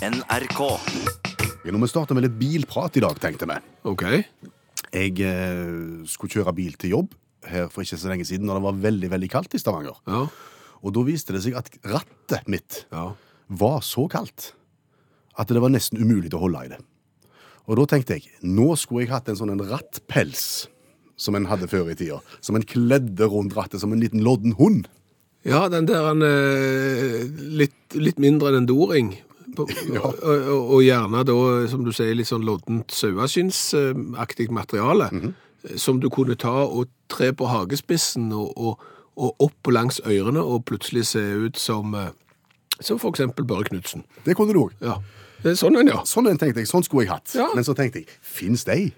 NRK. Nå Når vi starte med litt bilprat i dag, tenkte vi. OK. Jeg eh, skulle kjøre bil til jobb her for ikke så lenge siden, når det var veldig veldig kaldt i Stavanger. Ja. Og da viste det seg at rattet mitt ja. var så kaldt at det var nesten umulig å holde i det. Og da tenkte jeg, nå skulle jeg hatt en sånn en rattpels som en hadde før i tida. Som en kledde rundt rattet som en liten lodden hund. Ja, den der han, eh, litt, litt mindre enn en doring. Ja. og, og, og gjerne da, som du sier, litt sånn loddent saueskinnsaktig materiale. Som du kunne ta og tre på hagespissen og, og, og opp langs ørene og plutselig se ut som, eh, som for eksempel Børre Knudsen. Det kunne du òg. Ja. Sånn en, ja. Sånn en tenkte jeg, sånn skulle jeg hatt. Ja. Men så tenkte jeg, fins de?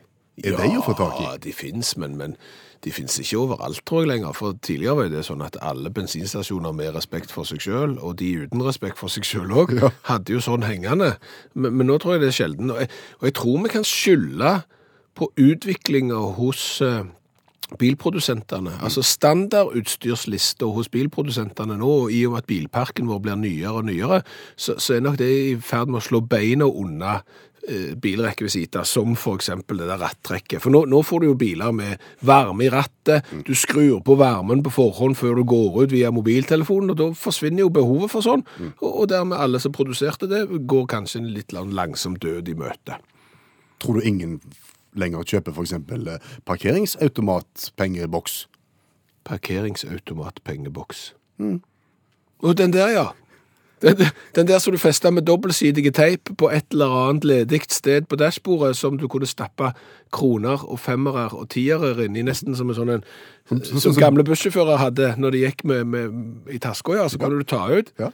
Er de å få tak i? Ja, de finnes, men, men de finnes ikke overalt, tror jeg lenger. For tidligere var det sånn at alle bensinstasjoner med respekt for seg sjøl, og de uten respekt for seg sjøl òg, Ja. hadde jo sånn hengende. Men, men nå tror jeg det er sjelden. Og jeg, og jeg tror vi kan skylde på utviklinga hos uh, bilprodusentene. Altså standardutstyrslista hos bilprodusentene nå, og i og med at bilparken vår blir nyere og nyere, så, så er nok det i ferd med å slå beina unna bilrekvisitter, som eksempel det der rattrekket. For nå, nå får du jo biler med varme i rattet, du skrur på varmen på forhånd før du går ut via mobiltelefonen, og da forsvinner jo behovet for sånn, og, og dermed alle som produserte det, går kanskje en litt langsom død i møte. Tror du ingen lenger kjøper f.eks. parkeringsautomatpengeboks? Parkeringsautomatpengeboks. Og den der, ja. Den, den der som du festa med dobbeltsidige teip på et eller annet ledig sted på dashbordet, som du kunne stappe kroner og femmere og tiere inn i, nesten som en sånn en Som gamle bussjåfører hadde når de gikk med, med, i taska, ja. Så kan du ta ut. Ja.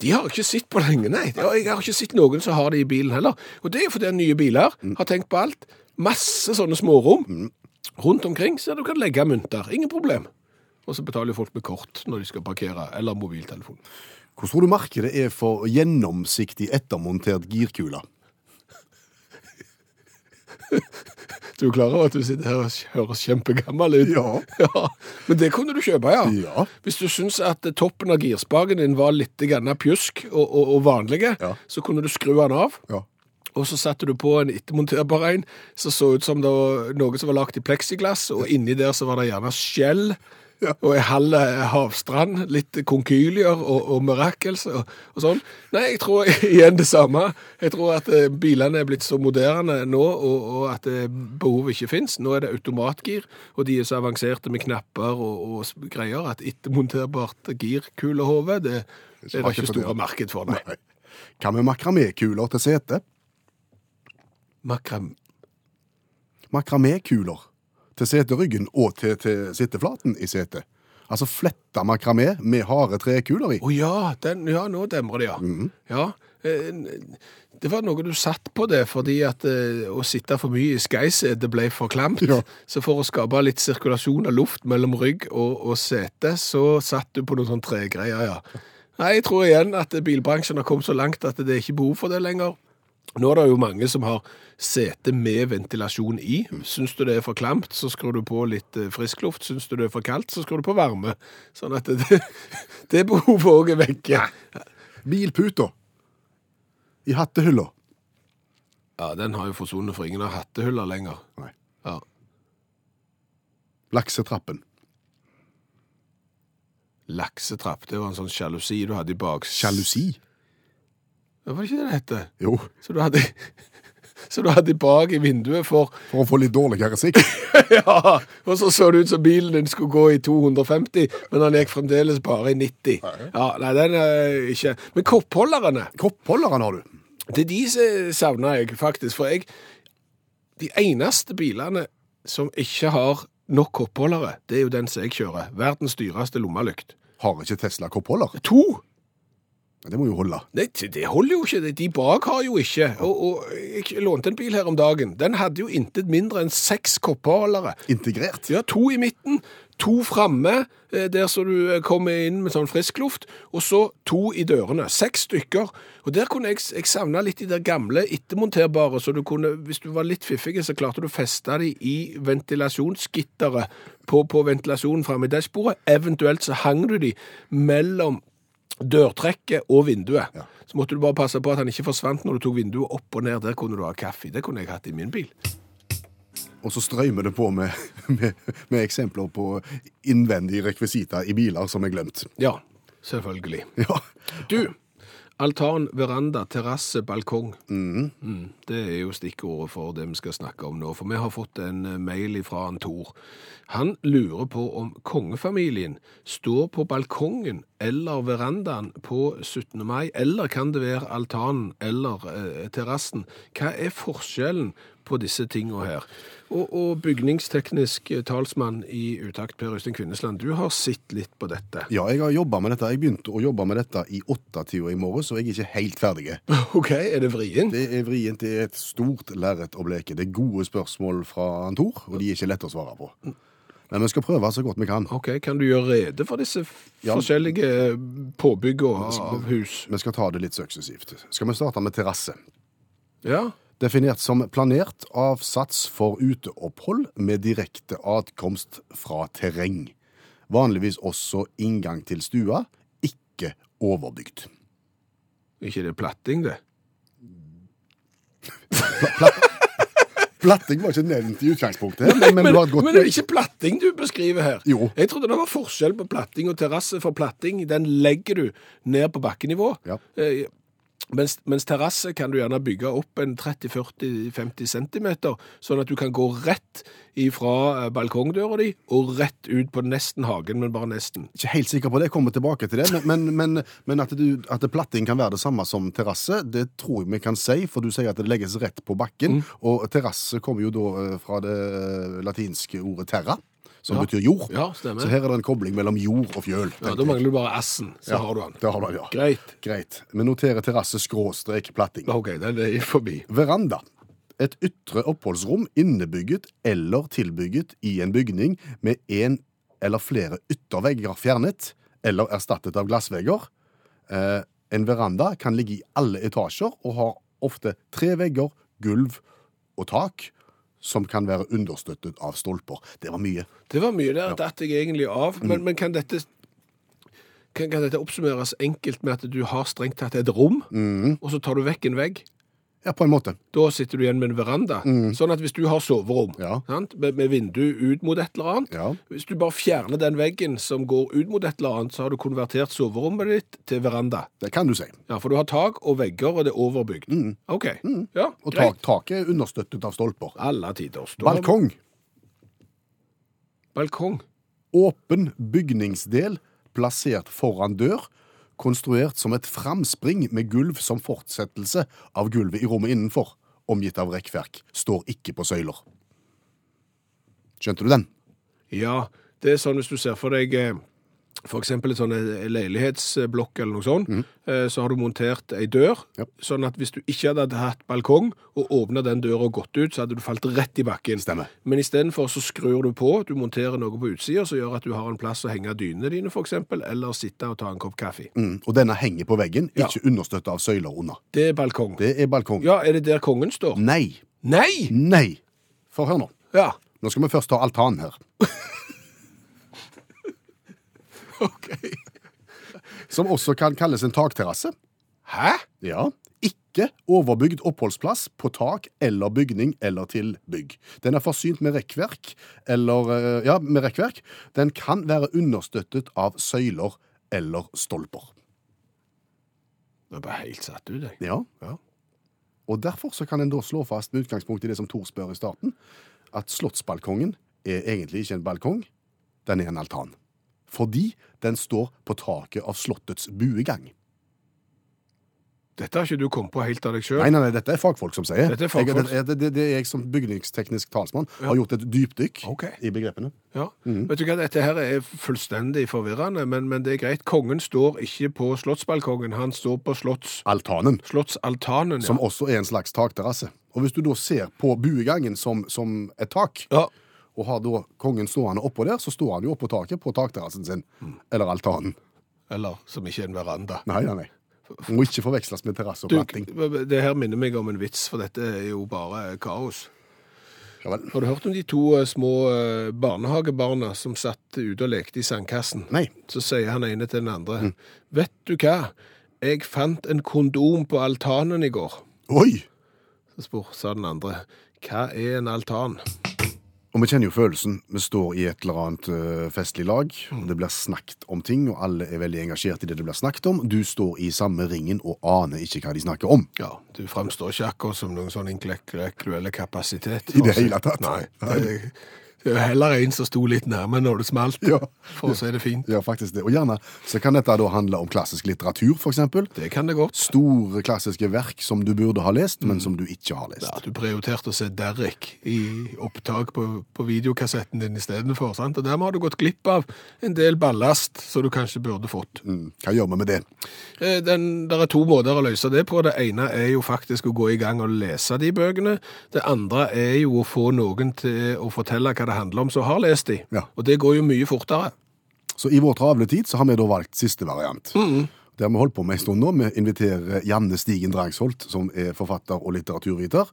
De har ikke sett på lenge, nei. Jeg har ikke sett noen som har det i bilen heller. Og det er fordi nye biler har tenkt på alt. Masse sånne smårom rundt omkring, så du kan legge mynter. Ingen problem. Og så betaler folk med kort når de skal parkere, eller mobiltelefon. Hvordan tror du markedet er for gjennomsiktig ettermontert girkule? Du er klar over at du sitter her og høres kjempegammel ut? Ja. ja. Men det kunne du kjøpe, ja. Ja. Hvis du syns at toppen av girspaken din var litt pjusk og, og, og vanlige, Ja. så kunne du skru den av. Ja. Og så satte du på en ettermonterbar en som så ut som det var noe som var lagt i pleksiglass, og inni der så var det gjerne skjell Ja. og ei halv havstrand, litt konkylier og, og mirakels og, og sånn. Nei, jeg tror igjen det samme. Jeg tror at eh, bilene er blitt så moderne nå, og, og at eh, behovet ikke fins. Nå er det automatgir, og de er så avanserte med knapper og, og greier at ettermonterbart girkulehode, det, det det ikke store marked for, nei. Nei. Hva med makramékuler til sete? Makram... Makramékuler til seteryggen og til, til sitteflaten i setet. Altså fletta makramé med harde trekuler i. Å ja, den, ja, nå demrer det, ja. ja. eh, Det var noe du satt på det, fordi at eh, å sitte for mye i skeisetet ble for klamt. Ja. Så for å skape litt sirkulasjon av luft mellom rygg og, og sete, så satt du på noen sånne tregreier, ja. Nei, jeg tror igjen at bilbransjen har kommet så langt at det er ikke behov for det lenger. Nå er det jo mange som har sete med ventilasjon i. Syns du det er for klamt, så skrur du på litt frisk luft. Syns du det er for kaldt, så skrur du på varme. Sånn at det, det behovet òg er vekke. Bilputa i hattehylla. Ja, den har jo forsvunnet, for ingen har hattehyller lenger. Nei. Ja. Laksetrappen. Laksetrapp, det var en sånn sjalusi du hadde i bak... Sjalusi. Var det ikke det det hette? Jo, Så du hadde, så du hadde bak i vinduet for for å få litt dårligere sikt. Ja, og så så det ut som bilen din skulle gå i 250, men han gikk fremdeles bare i 90. Ja, nei, den er ikke... Men koppholderne, Koppholderne har du. det er de som savner jeg faktisk, for jeg... De eneste bilene som ikke har nok koppholdere, det er jo den som jeg kjører. Verdens dyreste lommelykt. Har ikke Tesla koppholder? To! Det må jo holde. Nei, det holder jo ikke. De bak har jo ikke. Og, og jeg lånte en bil her om dagen. Den hadde jo intet mindre enn seks kopperholdere. Integrert. Ja, to i midten, to framme, eh, der så du eh, kommer inn med sånn frisk luft, og så to i dørene. Seks stykker. Og der kunne jeg, jeg savna litt de der gamle ettermonterbare, så du kunne, hvis du var litt fiffig, så klarte du å feste de i ventilasjonsgitteret på, på ventilasjonen framme i dashbordet. Eventuelt så hang du de mellom dørtrekket og vinduet. Ja. Så måtte du bare passe på at han ikke forsvant når du tok vinduet opp og ned. Der kunne du ha kaffe. Det kunne jeg hatt i min bil. Og så strømmer det på med, med, med eksempler på innvendige rekvisitter i biler som er glemt. Ja, selvfølgelig. Ja. Du, altan, veranda, terrasse, balkong. Mm, det er jo stikkordet for det vi skal snakke om nå. For vi har fått en eh, mail fra en Tor. Han lurer på om kongefamilien står på balkongen eller verandaen på 17. mai, eller kan det være altanen eller eh, terrassen? Hva er forskjellen på disse tingene her? Og, og bygningsteknisk eh, talsmann i Utakt, Per Øystein Kvinnesland, du har sett litt på dette. ja, jeg har jobba med dette. Jeg begynte å jobbe med dette i åttetida i morgen, så jeg er ikke helt ferdig. Ok, er det vrient? Det er vrient. Det er et stort lerret å bleke. Det er gode spørsmål fra Tor, og de er ikke lette å svare på. Men vi skal prøve så godt vi kan. Ok, Kan du gjøre rede for disse Ja. forskjellige påbyggene av hus? Vi skal ta det litt suksessivt. Skal vi starte med terrasse? Ja, Definert som planert avsats for uteopphold med direkte adkomst fra terreng. Vanligvis også inngang til stua, ikke overbygd. ikke det platting, det? Platting var ikke nevnt i utgangspunktet, men, men, godt men det er ikke platting du beskriver her. Jo. Jeg trodde det var forskjell på platting og terrasse, for platting den legger du ned på bakkenivå. Ja. Eh, Mens, mens terrasse kan du gjerne bygge opp en 30-40-50 cm, sånn at du kan gå rett ifra eh, balkongdøra di og rett ut på nesten hagen, men bare nesten. Ikke helt sikker på det, jeg kommer tilbake til det. Men, men, men, men at, du, at platting kan være det samme som terrasse, det tror jeg vi kan si. For du sier at det legges rett på bakken. Mm. Og terrasse kommer jo da eh, fra det eh, latinske ordet terra, som Ja. betyr jord. Ja, stemmer. Så her er det en kobling mellom jord og fjøl. Ja, Da mangler du bare assen, så Ja, har du den. Det har du ja. Greit. Greit. Vi noterer terrasse skråstrek platting. OK, den er forbi. Veranda. Et ytre oppholdsrom innebygget eller tilbygget i en bygning med en eller flere yttervegger fjernet eller erstattet av glassvegger. Eh, en veranda kan ligge i alle etasjer og har ofte tre vegger, gulv og tak som kan være understøttet av stolper. Det var mye. Det var mye der, datt jeg egentlig av. Men, men kan dette kan, kan dette oppsummeres enkelt med at du har strengt tatt et rom, og så tar du vekk en vegg? Ja, på en måte. Da sitter du igjen med en veranda. Sånn at hvis du har soverom Ja. sant? Med, med vindu ut mot et eller annet, Ja. hvis du bare fjerner den veggen som går ut mot et eller annet, så har du konvertert soverommet ditt til veranda. Det kan du si. Ja, For du har tak og vegger, og det er overbygd. OK. Ja, Og taket er understøttet av stolper. Alle tiders. Vi- Balkong. Balkong. Åpen bygningsdel plassert foran dør, konstruert som et framspring med gulv som fortsettelse av gulvet i rommet innenfor, omgitt av rekkverk, står ikke på søyler. Skjønte du den? Ja, det er sånn hvis du ser for deg eh, eksempel et sånn eh, leilighetsblokk eller noe sånt, mm. så har du montert ei dør, Ja. sånn at hvis du ikke hadde hatt balkong og åpnet den døra og gått ut, så hadde du falt rett i bakken. Stemmer. Men istedenfor så skrur du på, du monterer noe på utsida som gjør at du har en plass å henge dynene dine, f.eks., eller sitte og ta en kopp kaffe. Mm. Og denne henger på veggen, Ja. ikke understøttet av søyler under. Det er balkong. Det er balkong. Ja, er det der kongen står? Nei. Nei! Nei. For hør nå. Ja. Nå skal vi først ta altanen her. OK. Som også kan kalles en takterrasse. Hæ? Ja. Ikke overbygd oppholdsplass på tak eller bygning eller til bygg. Den er forsynt med rekkverk, eller eh, Ja, med rekkverk. Den kan være understøttet av søyler eller stolper. Jeg ble helt satt ut, jeg. Ja. Ja. Og derfor så kan en da slå fast, med utgangspunkt i det som Tor spør i starten, at slottsbalkongen er egentlig ikke en balkong, den er en altan. Fordi den står på taket av slottets buegang. Dette har ikke du kommet på helt av deg sjøl. Nei, nei, nei, dette er fagfolk som sier. Dette er fagfolk. Jeg, det, det, det er jeg som bygningsteknisk talsmann har gjort et dypdykk okay. i begrepene. Ja. Vet du hva, Dette her er fullstendig forvirrende, men, men det er greit. Kongen står ikke på slottsbalkongen, han står på slottsaltanen. Slottsaltanen. Ja. som også er en slags takterrasse. Og hvis du da ser på buegangen som, som et tak, Ja. Og har da kongen stående oppå der, så står han jo oppå taket på takterrassen sin. Eller altanen. Eller som ikke er en veranda. Nei, nei, nei. Må ikke forveksles med terrasse og Du, platting. det her minner meg om en vits, for dette er jo bare kaos. Ja vel. Har du hørt om de to eh, små eh, barnehagebarna som satt ute og lekte i sandkassen? Nei. Så sier han ene til den andre, vet du hva? Jeg fant en kondom på altanen i går. Oi! Så spør, sa den andre, hva er en altan? Og vi kjenner jo følelsen. Vi står i et eller annet eh, festlig lag, og det blir snakket om ting, og alle er veldig engasjert i det det blir snakket om. Du står i samme ringen og aner ikke hva de snakker om. Ja, du fremstår ikke akkurat som noen sånn intellektuelle kapasitet. I det hele tatt. Nei, det, jo heller en som sto litt nærme når det smalt, Ja. for å si det fint. Ja, faktisk det. Og gjerne så kan dette da handle om klassisk litteratur, eksempel. Det kan det godt. Store klassiske verk som du burde ha lest, men som du ikke har lest. Ja, du prioriterte å se Derrick i opptak på, på videokassetten din istedenfor? Og dermed har du gått glipp av en del ballast som du kanskje burde fått. Mm. Hva gjør vi med det? Eh, Den, der er to måter å løse det på. Det ene er jo faktisk å gå i gang og lese de bøkene. Det andre er jo å få noen til å fortelle hva det handler om som har lest de. Ja. Og det går jo mye fortere. Så i vår travle tid så har vi da valgt siste variant. Det har vi holdt på med en stund nå. Vi inviterer Janne Stigen Drangsholt, som er forfatter og litteraturviter.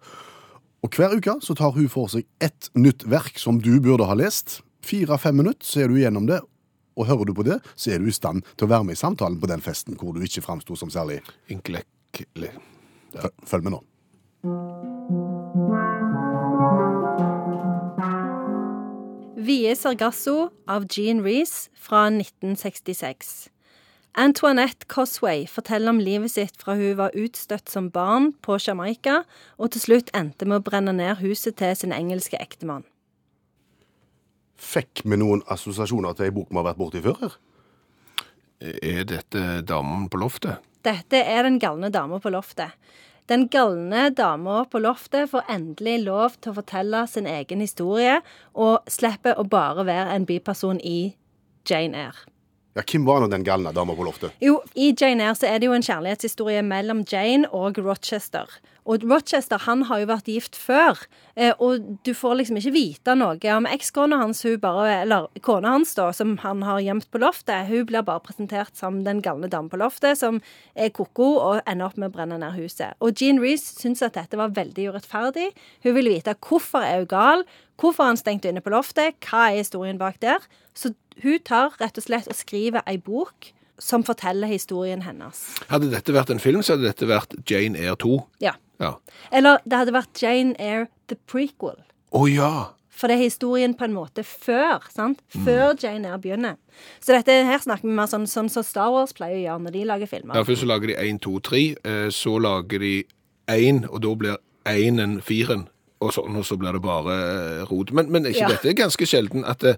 Og hver uke så tar hun for seg ett nytt verk som du burde ha lest. Fire-fem minutter, så er du gjennom det. Og hører du på det, så er du i stand til å være med i samtalen på den festen hvor du ikke framsto som særlig Intellektuelle. Ja. Følg med nå. Vie Sargasso av Jean Reece fra 1966. Antoinette Cosway forteller om livet sitt fra hun var utstøtt som barn på Jamaica, og til slutt endte med å brenne ned huset til sin engelske ektemann. Fikk vi noen assosiasjoner til ei bok vi har vært borti før? her? Er dette damen på loftet? Dette er Den galne dama på loftet. Den galne dama på loftet får endelig lov til å fortelle sin egen historie, og slipper å bare være en biperson i Jane Eyre. Ja, Hvem var nå den galne dama på loftet? Jo, i Jane Eyre så er det jo en kjærlighetshistorie mellom Jane og Rochester. Og Rochester han har jo vært gift før, eh, og du får liksom ikke vite noe om ekskona hans, hun bare, eller kona hans, da, som han har gjemt på loftet. Hun blir bare presentert som den galne damen på loftet, som er ko-ko og ender opp med å brenne ned huset. Og Jean Reece syns at dette var veldig urettferdig. Hun ville vite hvorfor er hun gal, hvorfor er han stengt inne på loftet, hva er historien bak der. Så hun tar rett og slett og skriver ei bok som forteller historien hennes. Hadde dette vært en film, så hadde dette vært Jane Eyre 2. Ja. Ja. Eller det hadde vært Jane Eyre the prequel. Å ja! For det er historien på en måte før. sant? Før Jane Eyre begynner. Så dette her snakker vi mer sånn sånn som Star Wars pleier å gjøre når de lager filmer. Ja, Først så lager de 1, 2, 3, eh, så lager de 1, og da blir 1 firen, og sånn, og så blir det bare eh, rot. Men, men er ikke Ja. dette ganske sjelden at det,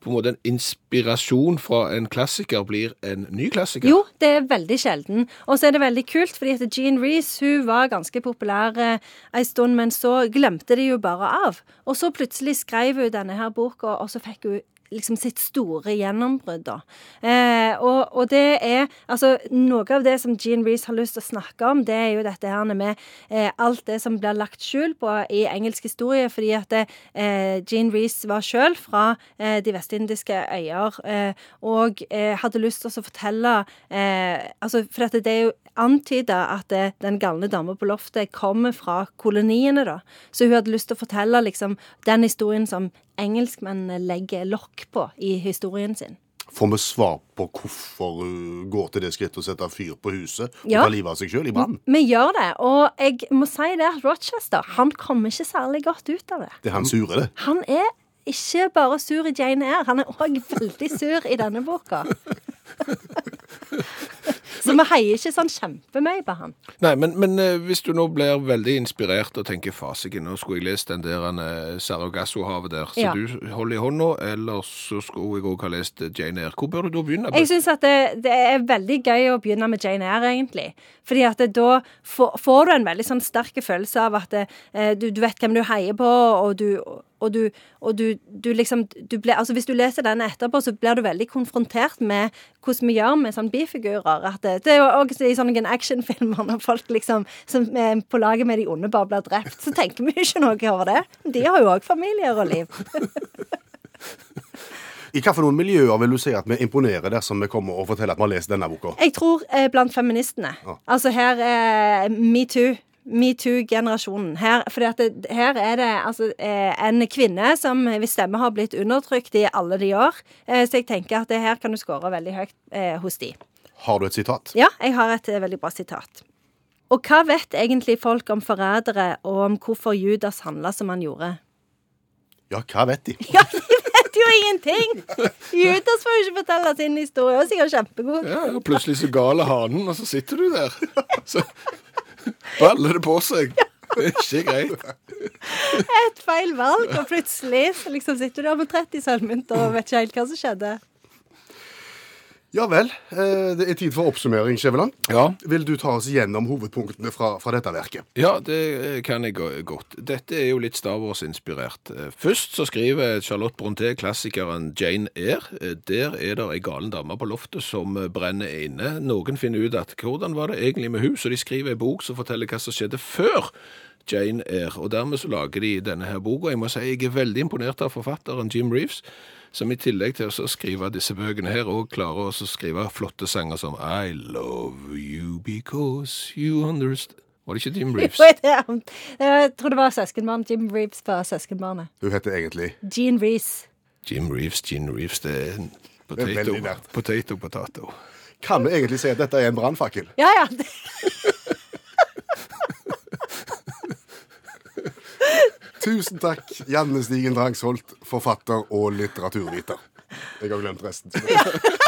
på en måte en inspirasjon fra en klassiker blir en ny klassiker? Jo, det er veldig sjelden. Og så er det veldig kult, fordi at Jean Reece hun var ganske populær eh, en stund, men så glemte de jo bare av. Og så plutselig skrev hun denne her boka, og så fikk hun liksom sitt store gjennombrudd, da. Eh, og, og det er Altså, noe av det som Jean Reece har lyst til å snakke om, det er jo dette her med eh, alt det som blir lagt skjul på i engelsk historie, fordi at eh, Jean Reece var sjøl fra eh, de vestindiske øyer eh, og eh, hadde lyst til å fortelle altså, For at det er jo antyda at den galne dama på loftet kommer fra koloniene, da. Så hun hadde lyst til å fortelle liksom den historien som engelskmennene legger lokk på i historien sin. Får vi svar på hvorfor hun går til det skrittet å sette fyr på huset og Ja. ta livet av seg sjøl i brann? Vi gjør det, og jeg må si det at Rochester han kommer ikke særlig godt ut av det. Det er han sure, det. Han er ikke bare sur i Jane Eyre, han er òg veldig sur i denne boka. Så vi heier ikke sånn kjempemye på han. Nei, men, men eh, hvis du nå blir veldig inspirert og tenker fasiken, nå skulle jeg lest den der uh, Saragasso-havet der, så Ja. du holder i hånda, eller så skulle jeg òg ha lest eh, Jane Eyre. Hvor bør du da begynne? Jeg syns at det, det er veldig gøy å begynne med Jane Eyre, egentlig. Fordi at det, da får, får du en veldig sånn sterk følelse av at det, eh, du, du vet hvem du heier på, og du og du, og du, du liksom du ble, altså Hvis du leser den etterpå, så blir du veldig konfrontert med hvordan vi gjør med sånne bifigurer. At det, det er jo også i sånne actionfilmer når folk liksom som er på laget med de onde bare blir drept, så tenker vi ikke noe over det. De har jo òg familier og liv. I hvilke noen miljøer vil du si at vi imponerer dersom vi kommer og forteller at vi har lest denne boka? Jeg tror eh, blant feministene. Altså her eh, metoo. Metoo-generasjonen. Her, fordi at det, her er det altså, eh, en kvinne som hvis stemme har blitt undertrykt i alle de år. Eh, så jeg tenker at det her kan du score veldig høyt eh, hos de. Har du et sitat? Ja, jeg har et eh, veldig bra sitat. Og hva vet egentlig folk om forrædere, og om hvorfor Judas handla som han gjorde? Ja, hva vet de? Ja, de vet jo ingenting! Judas får jo ikke fortelle sin historie. Og sikkert kjempegod. Ja, og plutselig så gale hanen, og så sitter du der. Så baller det på seg. Det er ikke greit. Et feil valg, og plutselig liksom sitter du der med 30 sølvmynter og vet ikke helt hva som skjedde. Ja vel. Eh, det er tid for oppsummering, Skjæveland. Ja. Vil du ta oss gjennom hovedpunktene fra, fra dette verket? Ja, det kan jeg godt. Dette er jo litt Star Wars-inspirert. Eh, Først så skriver Charlotte Bronté klassikeren Jane Eyre. Eh, Der er det ei galen dame på loftet som eh, brenner inne. Noen finner ut at hvordan var det egentlig med hun, så de skriver ei bok som forteller hva som skjedde før Jane Eyre. Og dermed så lager de denne her boka. Jeg må si jeg er veldig imponert av forfatteren Jim Reeves, som i tillegg til å skrive disse bøkene her, og klarer også å skrive flotte sanger som I love you because you understand Var det ikke Jim Reeves? Jeg tror det var søskenbarn. Jim Reeves var søskenbarnet. Hun heter egentlig Jean Reeves. Jim Reeves, Gene Reeves, det er potato, potato, potato. Kan vi egentlig si at dette er en brannfakkel? Ja, ja. Tusen takk, Janne Stigen Drangsholt, forfatter og litteraturviter. Jeg har glemt resten.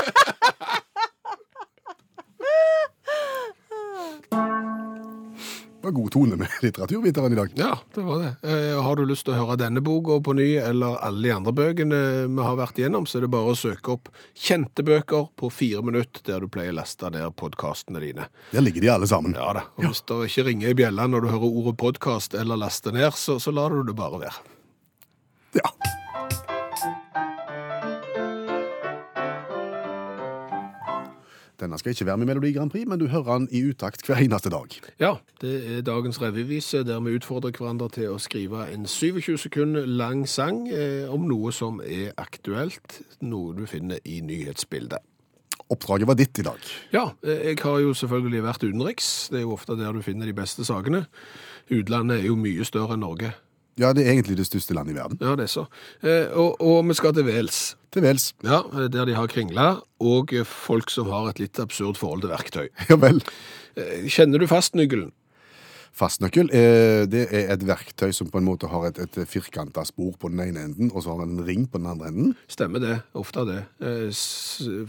var god tone med litteraturviteren i dag. Ja, det var det. Eh, har du lyst til å høre denne boka på ny, eller alle de andre bøkene vi har vært igjennom, så er det bare å søke opp kjente bøker på fire minutter, der du pleier å laste ned podkastene dine. Der ligger de alle sammen. Ja da. Og hvis det ikke ringer i bjella når du hører ordet podkast eller laste ned, så, så lar du det bare være. Ja. Denne skal ikke være med i Melodi Grand Prix, men du hører den i utakt hver eneste dag. Ja, det er dagens revyvise der vi utfordrer hverandre til å skrive en 27 sekunder lang sang eh, om noe som er aktuelt, noe du finner i nyhetsbildet. Oppdraget var ditt i dag. Ja, eh, jeg har jo selvfølgelig vært utenriks. Det er jo ofte der du finner de beste sakene. Utlandet er jo mye større enn Norge. Ja, det er egentlig det største landet i verden. Ja, det er så. Eh, Og, og vi skal til Wales. Til Wales. Ja, der de har kringler, og folk som har et litt absurd forhold til verktøy. Ja vel. Eh, Kjenner du fastnøkkelen? Fastnøkkel eh, det er et verktøy som på en måte har et, et firkanta spor på den ene enden, og så har den en ring på den andre enden. Stemmer det. Ofte det. Eh,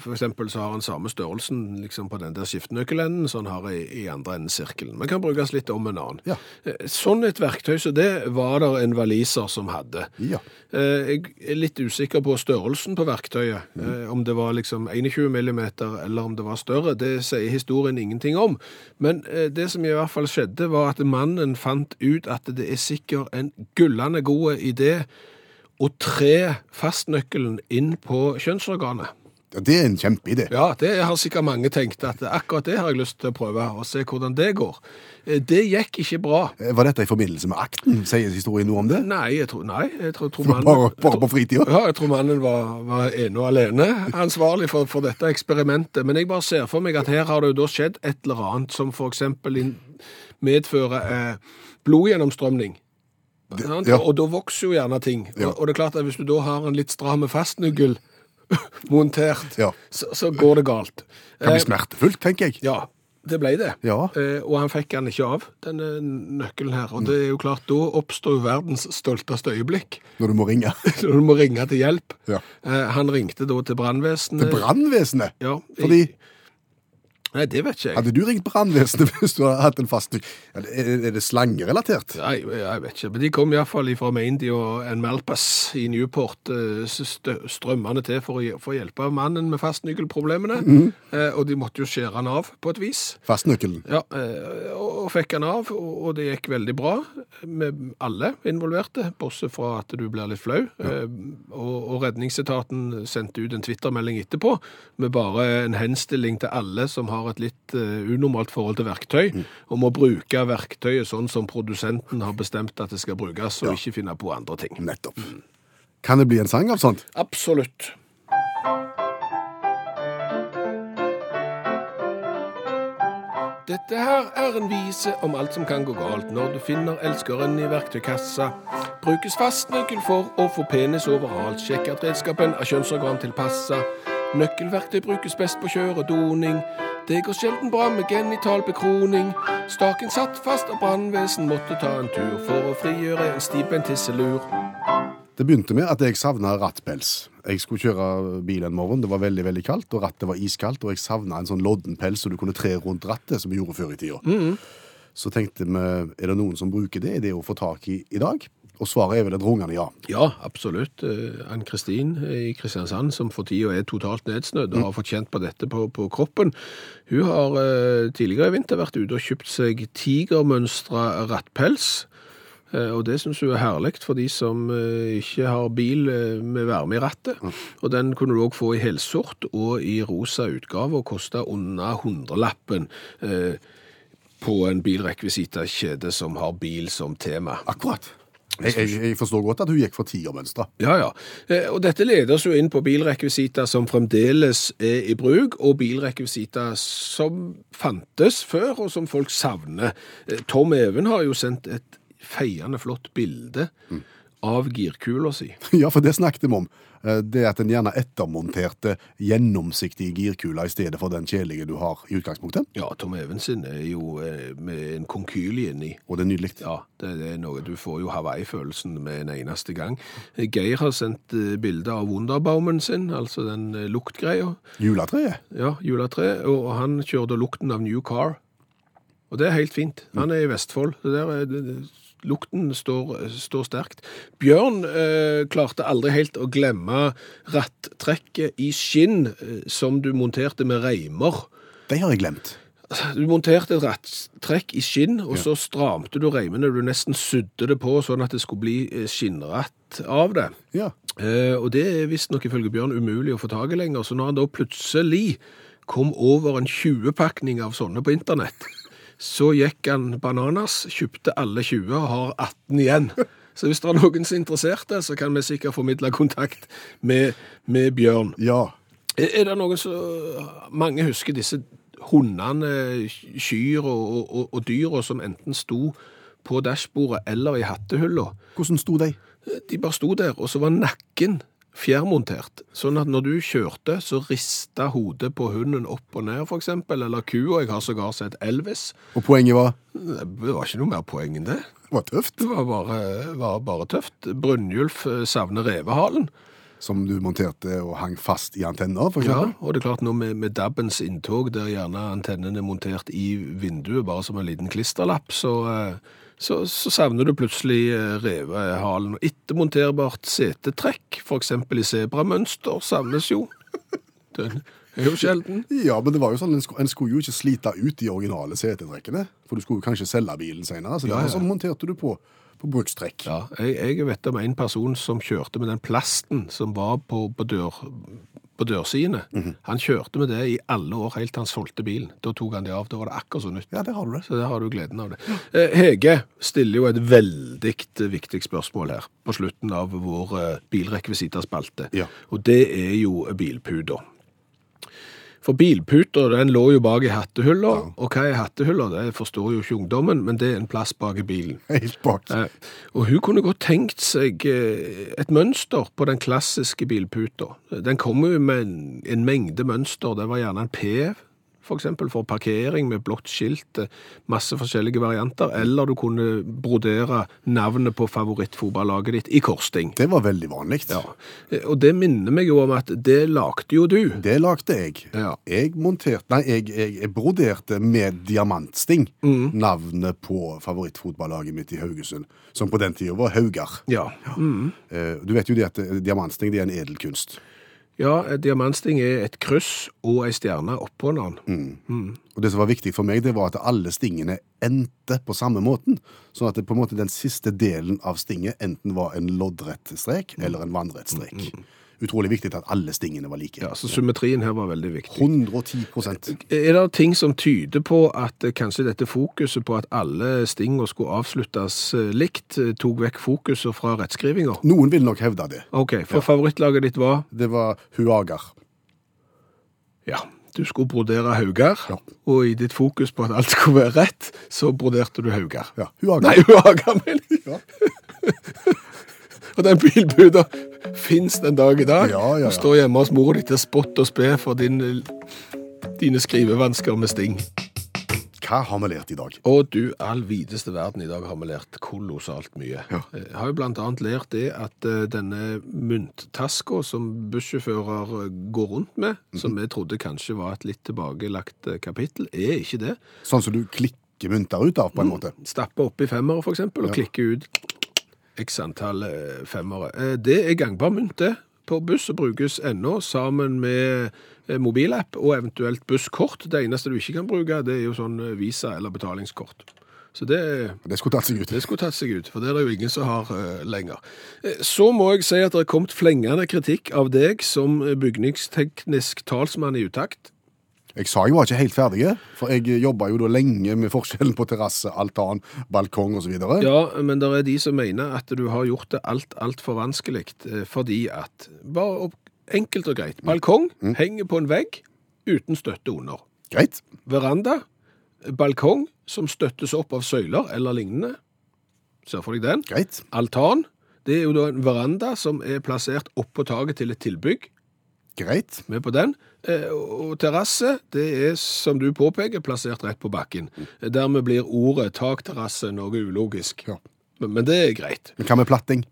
For eksempel så har han samme størrelsen liksom på den der skiftenøkkelenden som han har i, i andre enden sirkelen. Men kan brukes litt om en annen. Ja. Eh, Sånn et verktøy så det var det en waliser som hadde. Ja. Jeg er litt usikker på størrelsen på verktøyet. Mm. Om det var liksom 21 millimeter eller om det var større, det sier historien ingenting om. Men det som i hvert fall skjedde, var at mannen fant ut at det er sikkert en gullende god idé å tre fastnøkkelen inn på kjønnsorganet. Ja, Det er en kjempeidé. Ja, det har sikkert mange tenkt at akkurat det har jeg lyst til å prøve, og se hvordan det går. Eh, Det gikk ikke bra. Eh, Var dette i forbindelse med akten? Sier historien noe om det? Nei, jeg tror, nei, jeg tror, tror mannen... bare på fritida? Ja, jeg tror mannen var, var ene og alene ansvarlig for, for dette eksperimentet. Men jeg bare ser for meg at her har det jo da skjedd et eller annet som inn- medfører eh, blodgjennomstrømning. Det, ja. Og da vokser jo gjerne ting. Ja. Og, og det er klart at hvis du da har en litt stram fastnøkkel montert, Ja. så, så går det galt. Det Kan bli Eh, smertefullt, tenker jeg. ja, det ble det. Ja. Eh, og han fikk den ikke av, denne nøkkelen her. Og det er jo klart, da oppstår jo verdens stolteste øyeblikk. Når du må ringe. Når du må ringe til hjelp. Ja. Eh, han ringte da til brannvesenet. Til brannvesenet. Ja, Fordi Nei, det vet ikke jeg. Hadde du ringt brannvesenet hvis du hadde hatt en fast Er det- er slangerelatert? Nei, jeg vet ikke. Men de kom iallfall fra Maindy og en Malpas i Newport eh, strømmende til for å for å hjelpe mannen med fastnøkkelproblemene. Mm. Eh, Og de måtte jo skjære han av på et vis. Fastnøkkelen. Ja, eh, og fikk han av, og det gikk veldig bra med alle involverte, bortsett fra at du blir litt flau. Eh, Og, og redningsetaten sendte ut en Twitter-melding etterpå med bare en henstilling til alle som har et litt eh, unormalt forhold til verktøy, om å bruke verktøyet sånn som produsenten har bestemt at det skal brukes, og ikke finne på andre ting. Nettopp. Kan det bli en sang av sånt? Absolutt. Dette her er en vise om alt som kan gå galt når du finner elskeren i verktøykassa. Brukes fastnøkkel for å få penis overalt. Sjekk at redskapen er kjønnsorgan tilpassa. Nøkkelverktøy brukes best på kjøredoning. Det går sjelden bra med genital bekroning. Staken satt fast og brannvesen måtte ta en tur for å frigjøre en stivbent tisselur. Det begynte med at jeg savna rattpels. Jeg skulle kjøre bil en morgen, det var veldig veldig kaldt, og rattet var iskaldt, og jeg savna en sånn lodden pels så du kunne tre rundt rattet, som vi gjorde før i tida. Så tenkte vi, er det noen som bruker det? Er det å få tak i i dag? Og svaret er vel et rungende ja. Ja, absolutt. Eh, Ann-Kristin i Kristiansand, som for tida er totalt nedsnødd og har fått kjent på dette på, på kroppen, hun har eh, tidligere i vinter vært ute og kjøpt seg tigermønstra rattpels. Eh, Og det syns hun er herlig for de som eh, ikke har bil eh, med varme i rattet. Og den kunne du òg få i helsort og i rosa utgave og koste under hundrelappen eh, på en bilrekvisitakjede som har bil som tema. Akkurat. Jeg, jeg, jeg forstår godt at hun gikk for tigermønstre. Ja, ja. Eh, Og dette leder oss jo inn på bilrekvisita som fremdeles er i bruk, og bilrekvisita som fantes før, og som folk savner. Eh, Tom Even har jo sendt et feiende flott bilde av girkula si. Ja, for det snakket vi om. Eh, Det at en gjerne ettermonterte gjennomsiktige girkuler i stedet for den kjedelige du har i utgangspunktet. Ja, Tom Even sin er jo eh, med en konkylie inni. Og det er nydelig. Ja, det, er noe du får jo Hawaii-følelsen med en eneste gang. Eh, Geir har sendt bilde av Wunderbaumen sin, altså den luktgreia. Juletreet. Ja, juletreet. og han kjørte lukten av New Car. Og det er helt fint. Han er i Vestfold. Det der er, lukten står, står sterkt. Bjørn eh, klarte aldri helt å glemme rattrekket i skinn eh, som du monterte med reimer. De har jeg glemt. Du monterte et rattrekk i skinn, og så stramte du reimene. Du nesten sydde det på sånn at det skulle bli eh, skinnratt av det. Ja. Eh, og det er visstnok ifølge Bjørn umulig å få tak i lenger, så når han da plutselig kom over en 20-pakning av sånne på internett, så gikk han bananas, kjøpte alle 20 og har 18 igjen. Så hvis det er noen som er interesserte, så kan vi sikkert formidle kontakt med, med Bjørn. Ja. Er er det noen som Mange husker disse hundene, kyr og, og, og dyra som enten sto på dashbordet eller i hattehylla. Hvordan sto de? De bare sto der, og så var nakken fjærmontert. Sånn at når du kjørte, så rista hodet på hunden opp og ned, eksempel, eller kua. Jeg har sågar sett Elvis. Og poenget var Det var ikke noe mer poeng enn det. det var tøft, Det var bare, var bare tøft. Brynjulf eh, savner revehalen. som du monterte og hang fast i antenner, for Ja, og det er klart nå med, med DAB-ens inntog, der gjerne antennen er montert i vinduet, bare som en liten klisterlapp, så, eh, så, så savner du plutselig eh, revehalen. Ettermonterbart setetrekk, eksempel i sebramønster, savnes jo. Den er jo sjelden. Ja, men det var jo sånn, en skulle, en skulle jo ikke slite ut de originale setetrekkene, for du skulle jo kanskje selge bilen senere, så Ja, derfor ja. monterte du på, på brukstrekk. Ja, jeg, jeg vet om en person som kjørte med den plasten som var på, på, dør, på dørsidene. Han kjørte med det i alle år, helt til han solgte bilen. Da tok han det av, da var det akkurat så nytt. Ja, der har du det. Så der har du gleden av det. Eh, Hege stiller jo et veldig viktig spørsmål her på slutten av vår eh, bilrekvisitterspalte. Ja. Og det er jo bilputer. For bilputer, den lå jo bak i hattehylla, og hva er hattehylla? Det forstår jo ikke ungdommen, men det er en plass bak i bilen. Helt bak. Eh, Og hun kunne godt tenkt seg eh, et mønster på den klassiske bilputa. Den kom jo med en, en mengde mønster. Det var gjerne en P, for eksempel for parkering med blått skilt, eh, masse forskjellige varianter. Eller du kunne brodere navnet på favorittfotballaget ditt i korsting. Det var veldig vanlig. Ja. Eh, Og det minner meg jo om at det lagde jo du. Det lagde jeg. Ja. Jeg monterte, nei, jeg, jeg, jeg broderte med diamantsting Mm. navnet på favorittfotballaget mitt i Haugesund, som på den tida var Haugar. Ja. Mm. Eh, Du vet jo det at diamantsting det er en edelkunst. Ja, diamantsting er et kryss og ei stjerne oppå den. Og det som var viktig for meg, det var at alle stingene endte på samme måten. Sånn at det på en måte den siste delen av stinget enten var en loddrett strek eller en vannrett strek. Utrolig viktig at alle stingene var like. Ja, så symmetrien her var veldig viktig. 110% Er det ting som tyder på at eh, kanskje dette fokuset på at alle stinger skulle avsluttes eh, likt, eh, tok vekk fokuset fra rettskrivinga? Noen vil nok hevde det. OK, for favorittlaget ditt var Det var Huagar. Ja, Du skulle brodere hauger, Ja. og i ditt fokus på at alt skulle være rett, så broderte du hauger. Ja, Huager. Nei, Huager, mener jeg. Ja. og den bilbuda fins den dag i dag. Ja, ja, ja. Du står hjemme hos mor di til spott og spe for din, dine skrivevansker med sting. Hva har vi lært i dag? Og du, all videste verden, i dag har vi lært kolossalt mye. Ja. Jeg har jo blant annet lært det at eh, denne mynttaska som bussjåfører eh, går rundt med, som vi trodde kanskje var et litt tilbakelagt eh, kapittel, er ikke det. Sånn som du klikker mynter ut av, på en måte. Stappe oppi femmere, for eksempel, og Ja. klikke ut x antall eh, femmere. Eh, Det er gangbar mynt, det. På buss og brukes ennå, sammen med eh, mobilapp og eventuelt busskort. Det eneste du ikke kan bruke, det er jo sånn visa eller betalingskort. Så det Det skulle tatt seg ut. det skulle tatt seg ut, for det er det jo ingen som har uh, lenger. Så må jeg si at det er kommet flengende kritikk av deg som bygningsteknisk talsmann i utakt. Jeg sa jeg var ikke helt ferdig, for jeg jobba jo da lenge med forskjellen på terrasse, altan, balkong osv. Ja, men det er de som mener at du har gjort det alt, altfor vanskelig, eh, fordi at, bare enkelt og greit, balkong henger på en vegg uten støtte under. Greit. Veranda, balkong som støttes opp av søyler eller lignende. Ser for deg den. Greit. Altan, det er jo da en veranda som er plassert oppå taket til et tilbygg. Greit. Med på den. Eh, Og terrasse, det er som du påpeker, plassert rett på bakken. Dermed blir ordet takterrasse noe ulogisk. Ja. Men, men det er greit. Men hva med platting?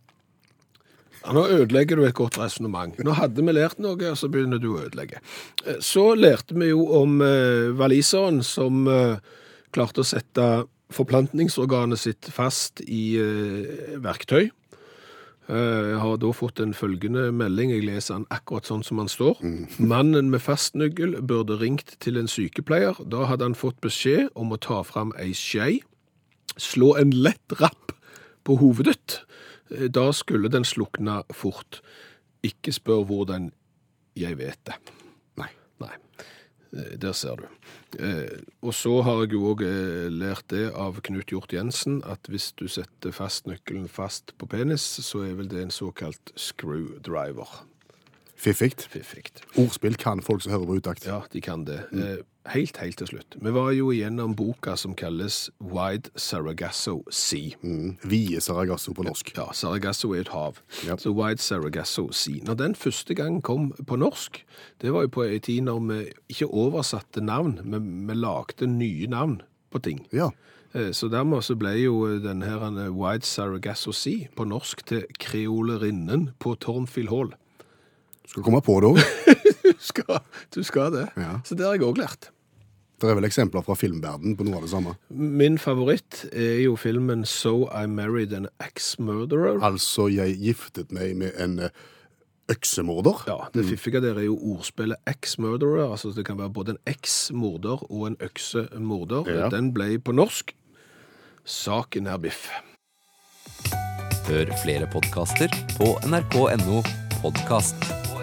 Ja, nå ødelegger du et godt resonnement. Nå hadde vi lært noe, og så begynner du å ødelegge. Eh, Så lærte vi jo om eh, waliseren som eh, klarte å sette forplantningsorganet sitt fast i eh, verktøy. Eh, Jeg har da fått en følgende melding, jeg leser den akkurat sånn som han står. Mannen med fastnøkkel burde ringt til en sykepleier. Da hadde han fått beskjed om å ta fram ei skje, slå en lett rapp på hovedet. Eh, Da skulle den slukne fort. Ikke spør hvordan jeg vet det. Eh, der ser du. Eh, og så har jeg jo òg eh, lært det av Knut Hjort Jensen, at hvis du setter fast nøkkelen fast på penis, så er vel det en såkalt screwdriver. Fiffigt. Fiffigt. Ordspill kan folk som hører på utakt. Ja, de kan det. Mm. helt, helt til slutt. Vi var jo igjennom boka som kalles Wide Saragasso Sea. Mm. Vide Saragasso på norsk. Ja, Saragasso er et hav. Ja. Så Wide Saragasso Sea. Når den første gang kom på norsk, det var jo på en tid når vi ikke oversatte navn, men vi lagde nye navn på ting. Ja. Eh, Så dermed så ble jo denne eh, Wide Saragasso Sea på norsk til kreolerinnen på Tornfield Hall. Skal komme på det òg? Du skal, du skal det. Ja. Så det har jeg òg lært. Det er vel eksempler fra filmverden på noe av det samme. Min favoritt er jo filmen So I Married an Ex-Murderer. Altså, jeg giftet meg med en eh, øksemorder. Ja, Det fiffige der er jo ordspillet ex-murderer. altså Det kan være både en eks-morder og en øksemorder. Ja. Den ble på norsk. Saken er biff. Hør flere podkaster på nrk.no podkast.